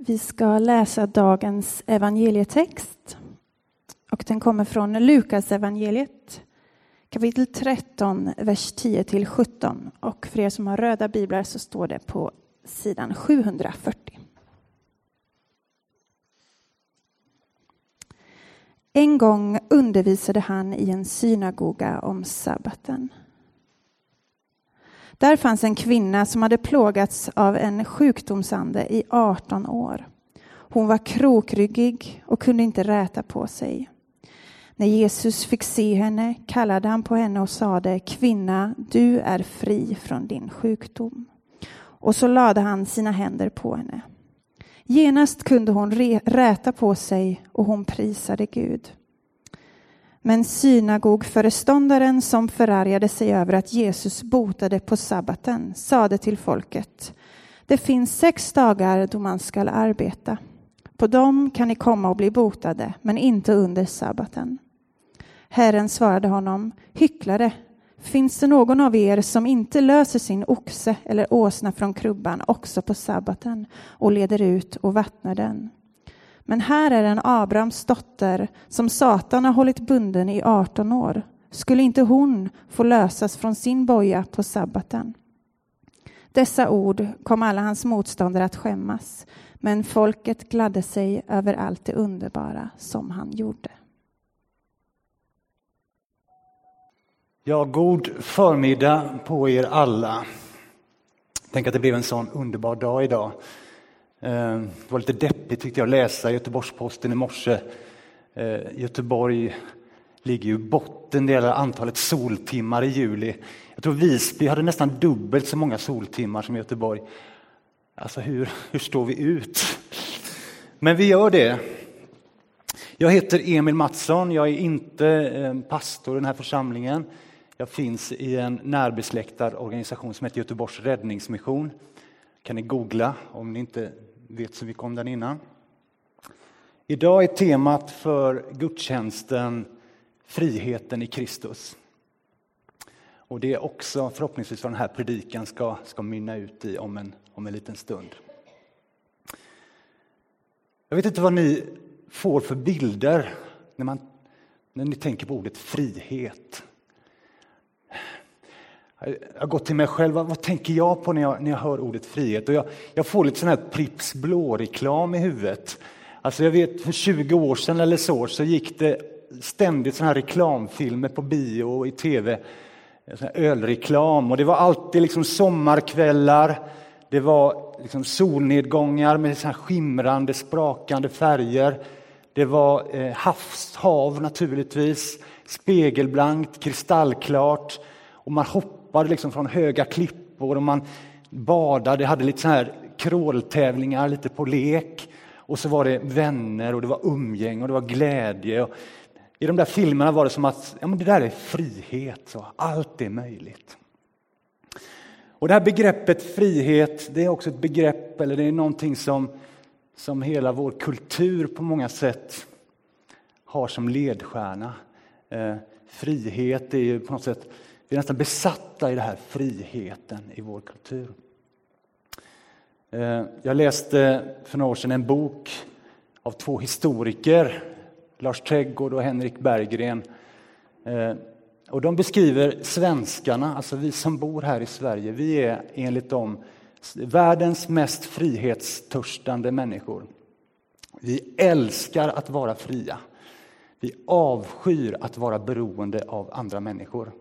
Vi ska läsa dagens evangelietext. Och den kommer från Lukas evangeliet kapitel 13, vers 10 till 17. Och för er som har röda biblar så står det på sidan 740. En gång undervisade han i en synagoga om sabbaten. Där fanns en kvinna som hade plågats av en sjukdomsande i 18 år. Hon var krokryggig och kunde inte räta på sig. När Jesus fick se henne kallade han på henne och sade Kvinna, du är fri från din sjukdom. Och så lade han sina händer på henne. Genast kunde hon räta på sig och hon prisade Gud. Men synagogföreståndaren som förargade sig över att Jesus botade på sabbaten sade till folket Det finns sex dagar då man skall arbeta. På dem kan ni komma och bli botade, men inte under sabbaten. Herren svarade honom Hycklare, finns det någon av er som inte löser sin oxe eller åsna från krubban också på sabbaten och leder ut och vattnar den? Men här är en Abrahams dotter som Satan har hållit bunden i 18 år. Skulle inte hon få lösas från sin boja på sabbaten? Dessa ord kom alla hans motståndare att skämmas, men folket gladde sig över allt det underbara som han gjorde. Ja, god förmiddag på er alla. Tänk att det blev en sån underbar dag idag. Eh, det var lite deppigt tyckte jag att läsa Göteborgs-Posten i morse. Eh, Göteborg ligger ju botten det gäller antalet soltimmar i juli. Jag tror Visby hade nästan dubbelt så många soltimmar som Göteborg. Alltså hur, hur står vi ut? Men vi gör det. Jag heter Emil Mattsson, jag är inte eh, pastor i den här församlingen. Jag finns i en närbesläktad organisation som heter Göteborgs räddningsmission. kan ni googla om ni inte vet så mycket om den innan. Idag är temat för gudstjänsten friheten i Kristus. Och det är också förhoppningsvis vad den här predikan ska, ska mynna ut i om en, om en liten stund. Jag vet inte vad ni får för bilder när, man, när ni tänker på ordet frihet. Jag har gått till mig själv, vad, vad tänker jag på när jag, när jag hör ordet frihet? Och jag, jag får lite sån här Pripps blå-reklam i huvudet. Alltså jag vet för 20 år sedan eller så, så gick det ständigt såna här reklamfilmer på bio och i tv. Sån ölreklam och det var alltid liksom sommarkvällar. Det var liksom solnedgångar med så här skimrande, sprakande färger. Det var eh, havshav naturligtvis, spegelblankt, kristallklart och man hoppade hoppade liksom från höga klippor och man badade, hade lite så här kråltävlingar, lite på lek. Och så var det vänner och det var umgänge och det var glädje. Och I de där filmerna var det som att ja, men det där är frihet, så allt är möjligt. Och det här begreppet frihet, det är också ett begrepp, eller det är någonting som, som hela vår kultur på många sätt har som ledstjärna. Eh, frihet är ju på något sätt vi är nästan besatta i den här friheten i vår kultur. Eh, jag läste för några år sedan en bok av två historiker, Lars Trädgård och Henrik Berggren. Eh, och de beskriver svenskarna, alltså vi som bor här i Sverige, vi är enligt dem världens mest frihetstörstande människor. Vi älskar att vara fria. Vi avskyr att vara beroende av andra människor.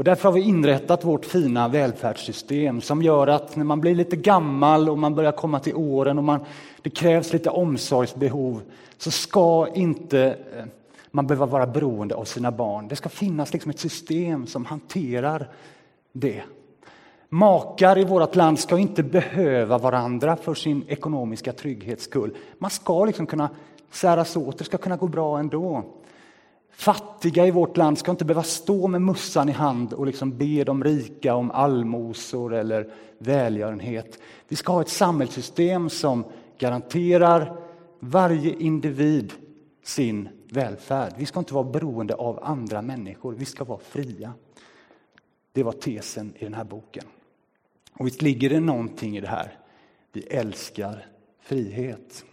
Och därför har vi inrättat vårt fina välfärdssystem som gör att när man blir lite gammal och man börjar komma till åren och man, det krävs lite omsorgsbehov så ska inte eh, man behöva vara beroende av sina barn. Det ska finnas liksom ett system som hanterar det. Makar i vårt land ska inte behöva varandra för sin ekonomiska trygghets skull. Man ska liksom kunna säras åt, det ska kunna gå bra ändå. Fattiga i vårt land ska inte behöva stå med mussan i hand och liksom be de rika om allmosor eller välgörenhet. Vi ska ha ett samhällssystem som garanterar varje individ sin välfärd. Vi ska inte vara beroende av andra människor, vi ska vara fria. Det var tesen i den här boken. Och visst ligger det någonting i det här. Vi älskar frihet.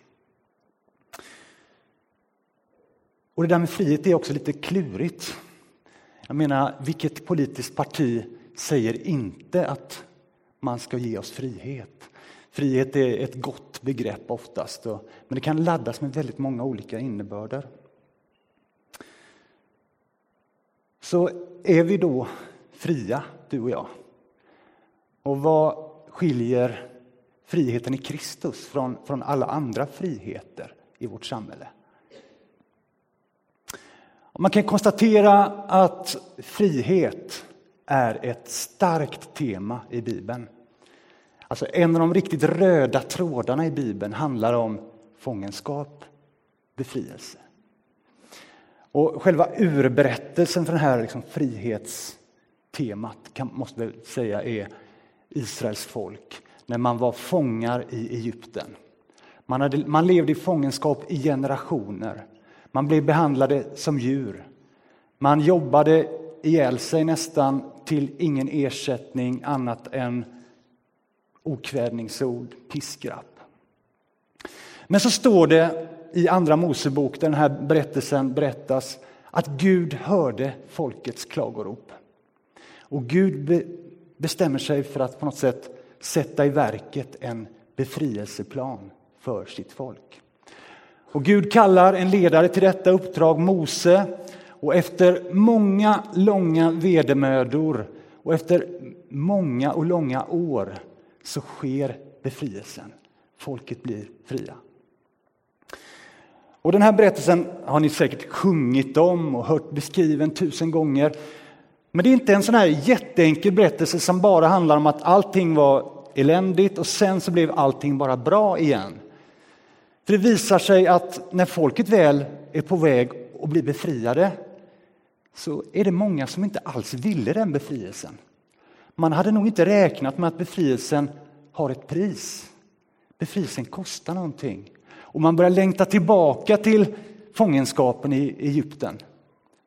Och det där med frihet är också lite klurigt. Jag menar, vilket politiskt parti säger inte att man ska ge oss frihet? Frihet är ett gott begrepp oftast, men det kan laddas med väldigt många olika innebörder. Så är vi då fria, du och jag? Och vad skiljer friheten i Kristus från, från alla andra friheter i vårt samhälle? Man kan konstatera att frihet är ett starkt tema i Bibeln. Alltså en av de riktigt röda trådarna i Bibeln handlar om fångenskap, befrielse. Och själva urberättelsen för det här liksom frihetstemat kan, måste jag säga är Israels folk när man var fångar i Egypten. Man, hade, man levde i fångenskap i generationer. Man blev behandlade som djur. Man jobbade ihjäl sig nästan till ingen ersättning annat än okvädningsord, piskrapp. Men så står det i Andra Mosebok, där den här berättelsen berättas, att Gud hörde folkets klagorop. Och Gud bestämmer sig för att på något sätt sätta i verket en befrielseplan för sitt folk. Och Gud kallar en ledare till detta uppdrag, Mose, och efter många långa vedermödor och efter många och långa år så sker befrielsen. Folket blir fria. Och den här berättelsen har ni säkert sjungit om och hört beskriven tusen gånger. Men det är inte en sån här jätteenkel berättelse som bara handlar om att allting var eländigt och sen så blev allting bara bra igen. För det visar sig att när folket väl är på väg att bli befriade så är det många som inte alls ville den befrielsen. Man hade nog inte räknat med att befrielsen har ett pris. Befrielsen kostar någonting. Och man börjar längta tillbaka till fångenskapen i Egypten.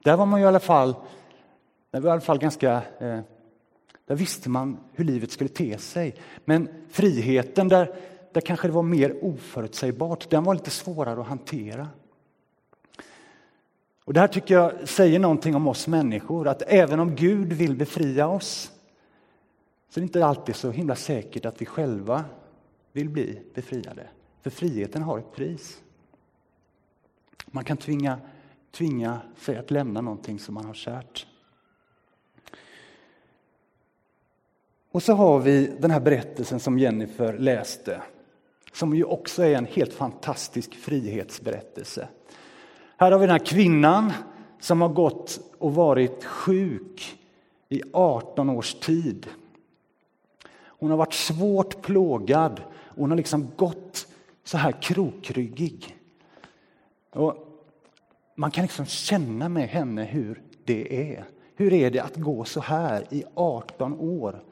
Där var man ju i alla fall, där var i alla fall ganska eh, där visste man hur livet skulle te sig. Men friheten, där, där kanske det var mer oförutsägbart, den var lite svårare att hantera. Och det här tycker jag säger någonting om oss människor, att även om Gud vill befria oss så är det inte alltid så himla säkert att vi själva vill bli befriade. För friheten har ett pris. Man kan tvinga, tvinga sig att lämna någonting som man har kärt. Och så har vi den här berättelsen som Jennifer läste, som ju också är en helt fantastisk frihetsberättelse. Här har vi den här kvinnan som har gått och varit sjuk i 18 års tid. Hon har varit svårt plågad och hon har liksom gått så här krokryggig. Och man kan liksom känna med henne hur det är. Hur är det att gå så här i 18 år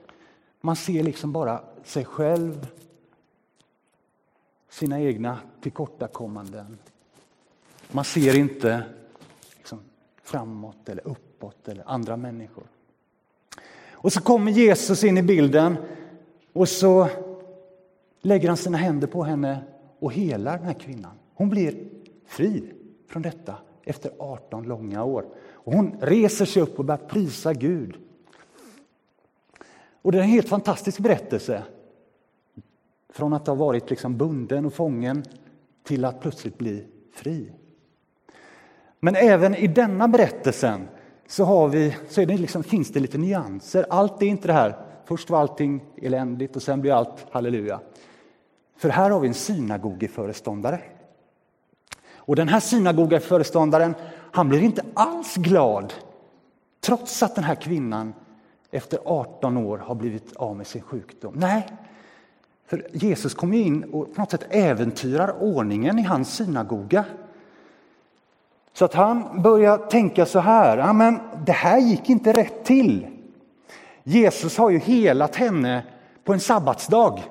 man ser liksom bara sig själv, sina egna tillkortakommanden. Man ser inte liksom framåt eller uppåt eller andra människor. Och så kommer Jesus in i bilden och så lägger han sina händer på henne och helar den här kvinnan. Hon blir fri från detta efter 18 långa år. Och hon reser sig upp och börjar prisa Gud och det är en helt fantastisk berättelse. Från att ha varit liksom bunden och fången till att plötsligt bli fri. Men även i denna berättelsen så, har vi, så det liksom, finns det lite nyanser. Allt är inte det här, först var allting eländigt och sen blir allt halleluja. För här har vi en synagogeföreståndare. Och den här synagogeföreståndaren, han blir inte alls glad trots att den här kvinnan efter 18 år har blivit av med sin sjukdom. Nej, för Jesus kommer in och på något sätt äventyrar ordningen i hans synagoga. Så att han börjar tänka så här, ja, men det här gick inte rätt till. Jesus har ju helat henne på en sabbatsdag.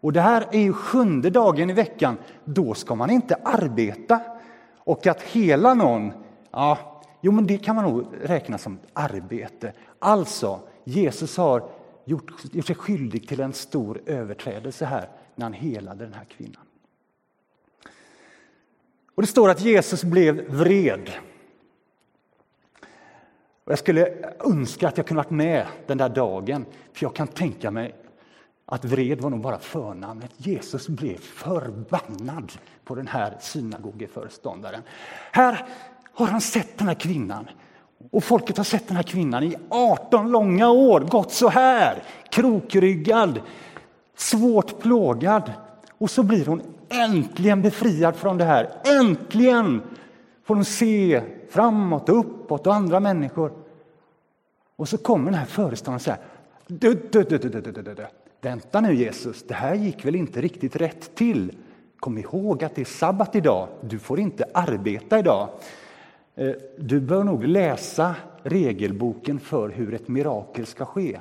Och det här är ju sjunde dagen i veckan, då ska man inte arbeta. Och att hela någon, ja, jo men det kan man nog räkna som arbete. Alltså, Jesus har gjort, gjort sig skyldig till en stor överträdelse här när han helade den här kvinnan. Och det står att Jesus blev vred. Och jag skulle önska att jag kunde varit med den där dagen, för jag kan tänka mig att vred var nog bara förnamnet. Jesus blev förbannad på den här synagogeföreståndaren. Här har han sett den här kvinnan och folket har sett den här kvinnan i 18 långa år, gått så här, krokryggad, svårt plågad. Och så blir hon äntligen befriad från det här. Äntligen får hon se framåt och uppåt och andra människor. Och så kommer den här föreståndaren och säger du, du, du, du, du, du, du. Vänta nu Jesus, det här gick väl inte riktigt rätt till. Kom ihåg att det är sabbat idag, du får inte arbeta idag. Eh, du bör nog läsa regelboken för hur ett mirakel ska ske.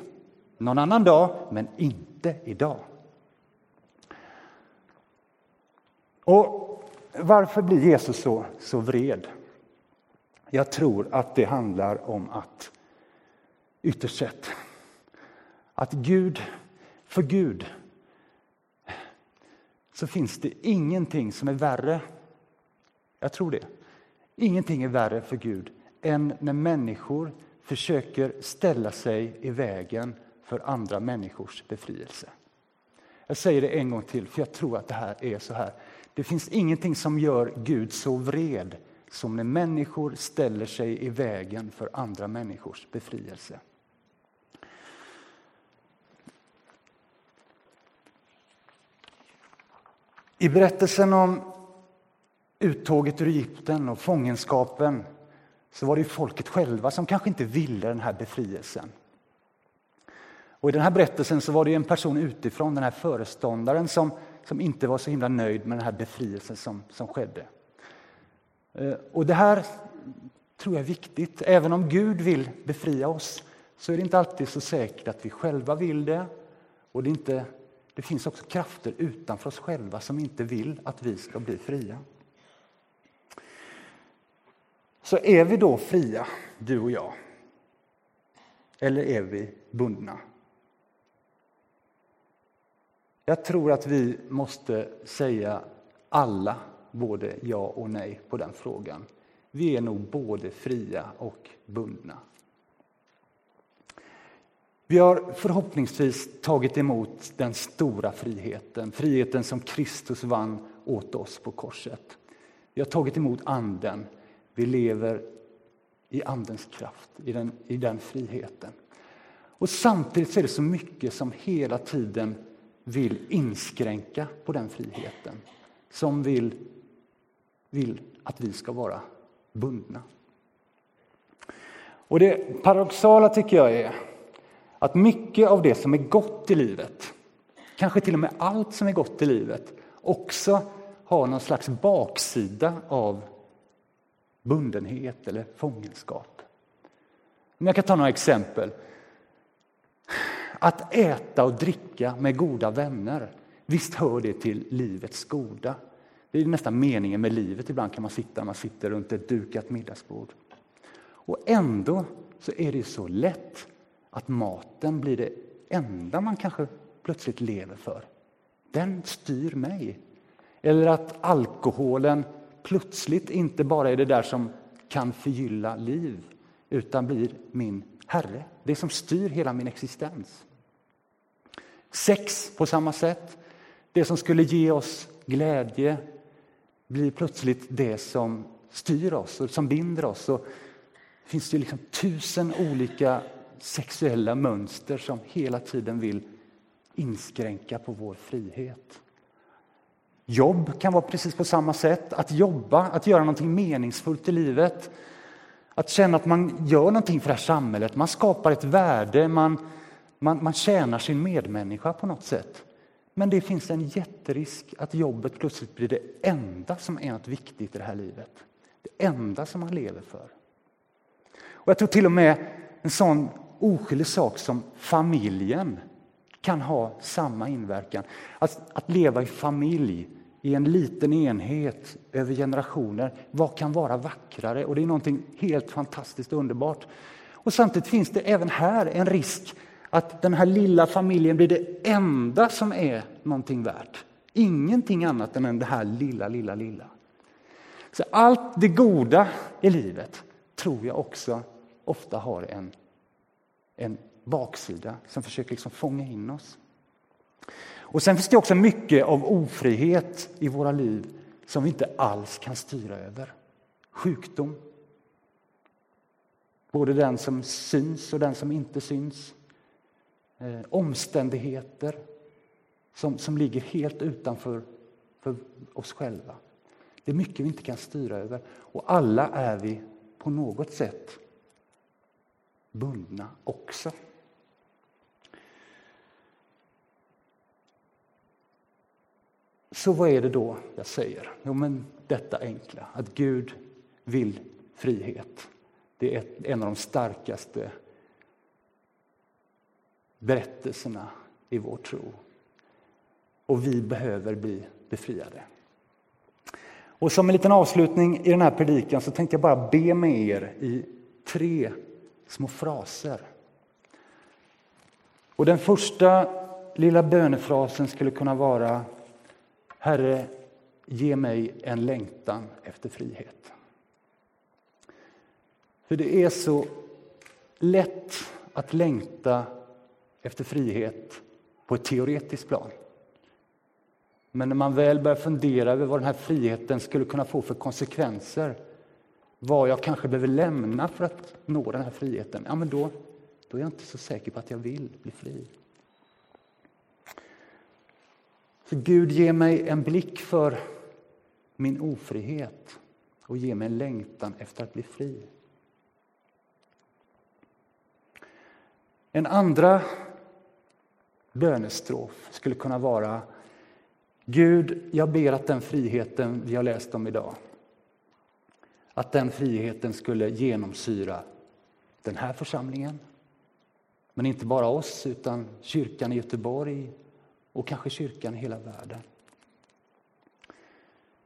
Någon annan dag, men inte idag. Och varför blir Jesus så, så vred? Jag tror att det handlar om att ytterst sett att Gud, för Gud så finns det ingenting som är värre. Jag tror det. Ingenting är värre för Gud än när människor försöker ställa sig i vägen för andra människors befrielse. Jag säger det en gång till, för jag tror att det här är så här. Det finns ingenting som gör Gud så vred som när människor ställer sig i vägen för andra människors befrielse. I berättelsen om uttåget ur Egypten och fångenskapen så var det folket själva som kanske inte ville den här befrielsen. Och I den här berättelsen så var det en person utifrån, den här föreståndaren som, som inte var så himla nöjd med den här befrielsen som, som skedde. Eh, och Det här tror jag är viktigt. Även om Gud vill befria oss så är det inte alltid så säkert att vi själva vill det. Och det, inte, det finns också krafter utanför oss själva som inte vill att vi ska bli fria. Så är vi då fria, du och jag? Eller är vi bundna? Jag tror att vi måste säga alla både ja och nej på den frågan. Vi är nog både fria och bundna. Vi har förhoppningsvis tagit emot den stora friheten, friheten som Kristus vann åt oss på korset. Vi har tagit emot Anden, vi lever i Andens kraft, i den, i den friheten. Och samtidigt är det så mycket som hela tiden vill inskränka på den friheten. Som vill, vill att vi ska vara bundna. Och det paradoxala tycker jag är att mycket av det som är gott i livet, kanske till och med allt som är gott i livet, också har någon slags baksida av bundenhet eller fångenskap. jag kan ta några exempel. Att äta och dricka med goda vänner, visst hör det till livets goda. Det är nästan meningen med livet. Ibland kan man sitta man sitter runt ett dukat middagsbord. Och ändå så är det så lätt att maten blir det enda man kanske plötsligt lever för. Den styr mig. Eller att alkoholen plötsligt inte bara är det där som kan förgylla liv utan blir min Herre, det som styr hela min existens. Sex på samma sätt. Det som skulle ge oss glädje blir plötsligt det som styr oss och som binder oss. Och det finns ju liksom tusen olika sexuella mönster som hela tiden vill inskränka på vår frihet. Jobb kan vara precis på samma sätt. Att jobba, att göra någonting meningsfullt i livet. Att känna att man gör någonting för det här samhället. Man skapar ett värde, man, man, man tjänar sin medmänniska på något sätt. Men det finns en jätterisk att jobbet plötsligt blir det enda som är något viktigt i det här livet. Det enda som man lever för. Och Jag tror till och med en sån oskyldig sak som familjen kan ha samma inverkan. Att, att leva i familj i en liten enhet över generationer. Vad kan vara vackrare? Och det är någonting helt fantastiskt underbart. Och samtidigt finns det även här en risk att den här lilla familjen blir det enda som är någonting värt. Ingenting annat än det här lilla, lilla, lilla. Så allt det goda i livet tror jag också ofta har en, en baksida som försöker liksom fånga in oss. Och sen finns det också mycket av ofrihet i våra liv som vi inte alls kan styra över. Sjukdom. Både den som syns och den som inte syns. Eh, omständigheter som, som ligger helt utanför för oss själva. Det är mycket vi inte kan styra över. Och alla är vi på något sätt bundna också. Så vad är det då jag säger? Jo, men detta enkla, att Gud vill frihet. Det är en av de starkaste berättelserna i vår tro. Och vi behöver bli befriade. Och som en liten avslutning i den här predikan så tänkte jag bara be med er i tre små fraser. Och den första lilla bönefrasen skulle kunna vara Herre, ge mig en längtan efter frihet. För det är så lätt att längta efter frihet på ett teoretiskt plan. Men när man väl börjar fundera över vad den här friheten skulle kunna få för konsekvenser, vad jag kanske behöver lämna för att nå den här friheten, ja men då, då är jag inte så säker på att jag vill bli fri. Så Gud, ge mig en blick för min ofrihet och ge mig en längtan efter att bli fri. En andra bönestrof skulle kunna vara Gud, jag ber att den friheten vi har läst om idag, att den friheten skulle genomsyra den här församlingen, men inte bara oss, utan kyrkan i Göteborg och kanske kyrkan i hela världen.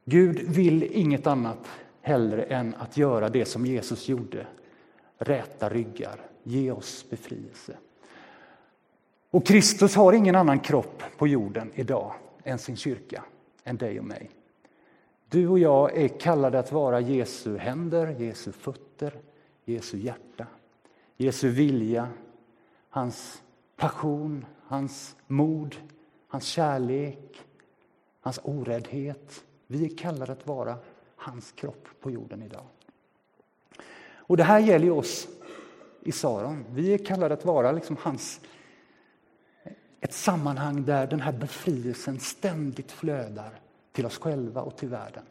Gud vill inget annat hellre än att göra det som Jesus gjorde, räta ryggar, ge oss befrielse. Och Kristus har ingen annan kropp på jorden idag än sin kyrka, än dig och mig. Du och jag är kallade att vara Jesu händer, Jesu fötter, Jesu hjärta, Jesu vilja, hans passion, hans mod, hans kärlek, hans oräddhet. Vi är kallade att vara hans kropp på jorden idag. Och det här gäller oss i Saron. Vi är kallade att vara liksom hans ett sammanhang där den här befrielsen ständigt flödar till oss själva och till världen.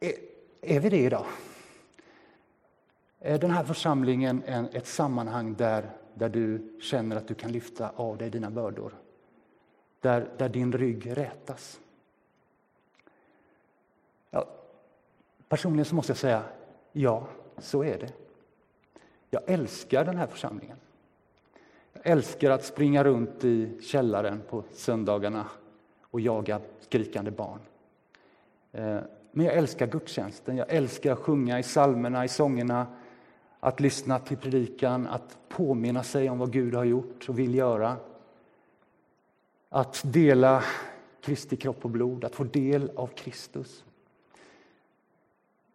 Är, är vi det idag? Är den här församlingen en, ett sammanhang där, där du känner att du kan lyfta av dig dina bördor? Där, där din rygg rätas? Ja, personligen så måste jag säga ja, så är det. Jag älskar den här församlingen. Jag älskar att springa runt i källaren på söndagarna och jaga skrikande barn. Eh, men jag älskar gudstjänsten, jag älskar att sjunga i salmerna, i sångerna, att lyssna till predikan, att påminna sig om vad Gud har gjort och vill göra. Att dela Kristi kropp och blod, att få del av Kristus.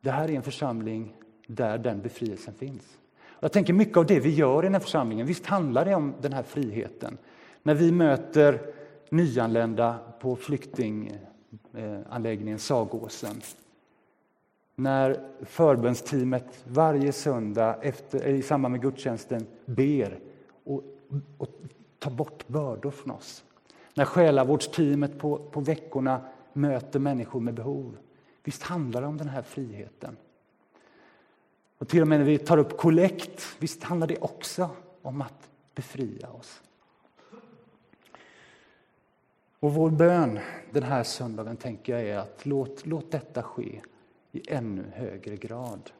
Det här är en församling där den befrielsen finns. Jag tänker mycket av det vi gör i den här församlingen, visst handlar det om den här friheten. När vi möter nyanlända på flyktinganläggningen Sagåsen. När förbönsteamet varje söndag efter, i samband med gudstjänsten ber och, och tar bort bördor från oss. När själavårdsteamet på, på veckorna möter människor med behov. Visst handlar det om den här friheten. Och till och med när vi tar upp kollekt, visst handlar det också om att befria oss. Och vår bön den här söndagen tänker jag är att låt, låt detta ske i ännu högre grad.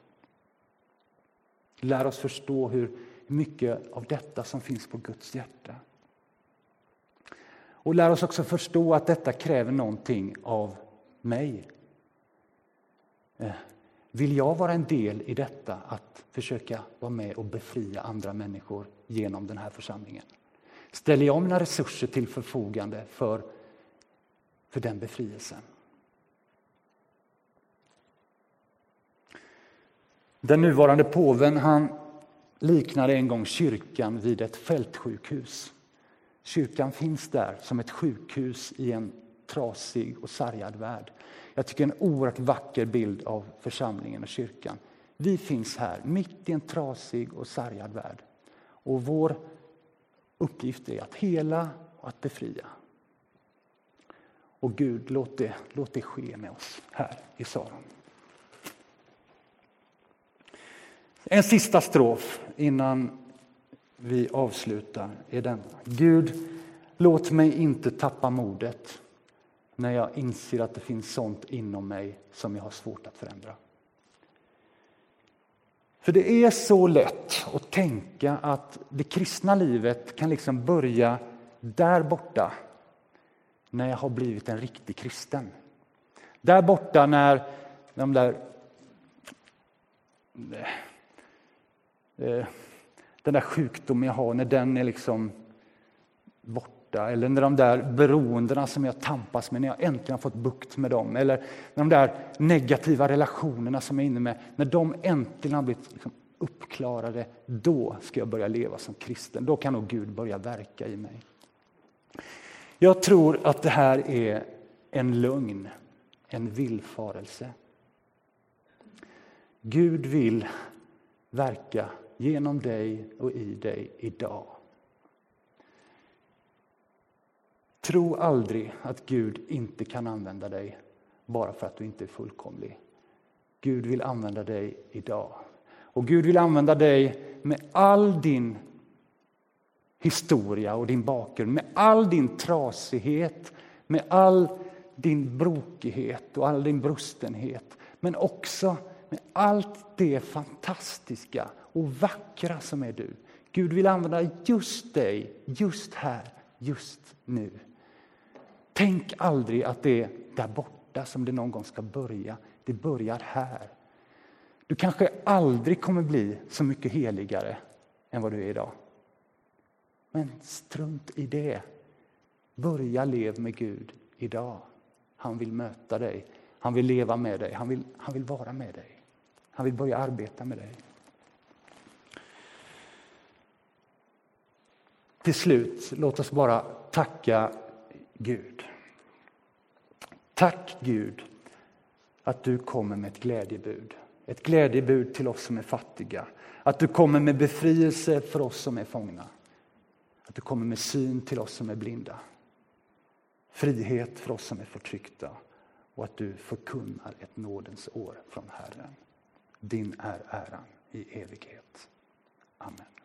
Lär oss förstå hur mycket av detta som finns på Guds hjärta. Och lär oss också förstå att detta kräver någonting av mig. Eh, vill jag vara en del i detta, att försöka vara med och befria andra människor genom den här församlingen? Ställer jag mina resurser till förfogande för, för den befrielsen? Den nuvarande påven han liknade en gång kyrkan vid ett fältsjukhus. Kyrkan finns där som ett sjukhus i en trasig och sargad värld. Jag tycker en oerhört vacker bild av församlingen och kyrkan. Vi finns här, mitt i en trasig och sargad värld. Och vår uppgift är att hela och att befria. Och Gud, låt det, låt det ske med oss här i Saron. En sista strof innan vi avslutar är denna. Gud, låt mig inte tappa modet när jag inser att det finns sånt inom mig som jag har svårt att förändra. För det är så lätt att tänka att det kristna livet kan liksom börja där borta när jag har blivit en riktig kristen. Där borta när de där Eh, den där sjukdomen jag har, när den är liksom borta. Eller när de där beroendena som jag tampas med, när jag äntligen har fått bukt med dem. Eller när de där negativa relationerna som jag är inne med, när de äntligen har blivit liksom uppklarade. Då ska jag börja leva som kristen. Då kan nog Gud börja verka i mig. Jag tror att det här är en lögn, en villfarelse. Gud vill verka genom dig och i dig idag. Tro aldrig att Gud inte kan använda dig bara för att du inte är fullkomlig. Gud vill använda dig idag. Och Gud vill använda dig med all din historia och din bakgrund, med all din trasighet, med all din brokighet och all din brustenhet. Men också med allt det fantastiska och vackra som är du. Gud vill använda just dig, just här, just nu. Tänk aldrig att det är där borta som det någon gång ska börja. Det börjar här. Du kanske aldrig kommer bli så mycket heligare än vad du är idag. Men strunt i det. Börja lev med Gud idag. Han vill möta dig, han vill leva med dig, han vill, han vill vara med dig. Han vill börja arbeta med dig. Till slut, låt oss bara tacka Gud. Tack Gud att du kommer med ett glädjebud. Ett glädjebud till oss som är fattiga. Att du kommer med befrielse för oss som är fångna. Att du kommer med syn till oss som är blinda. Frihet för oss som är förtryckta. Och att du förkunnar ett nådens år från Herren. Din är äran i evighet. Amen.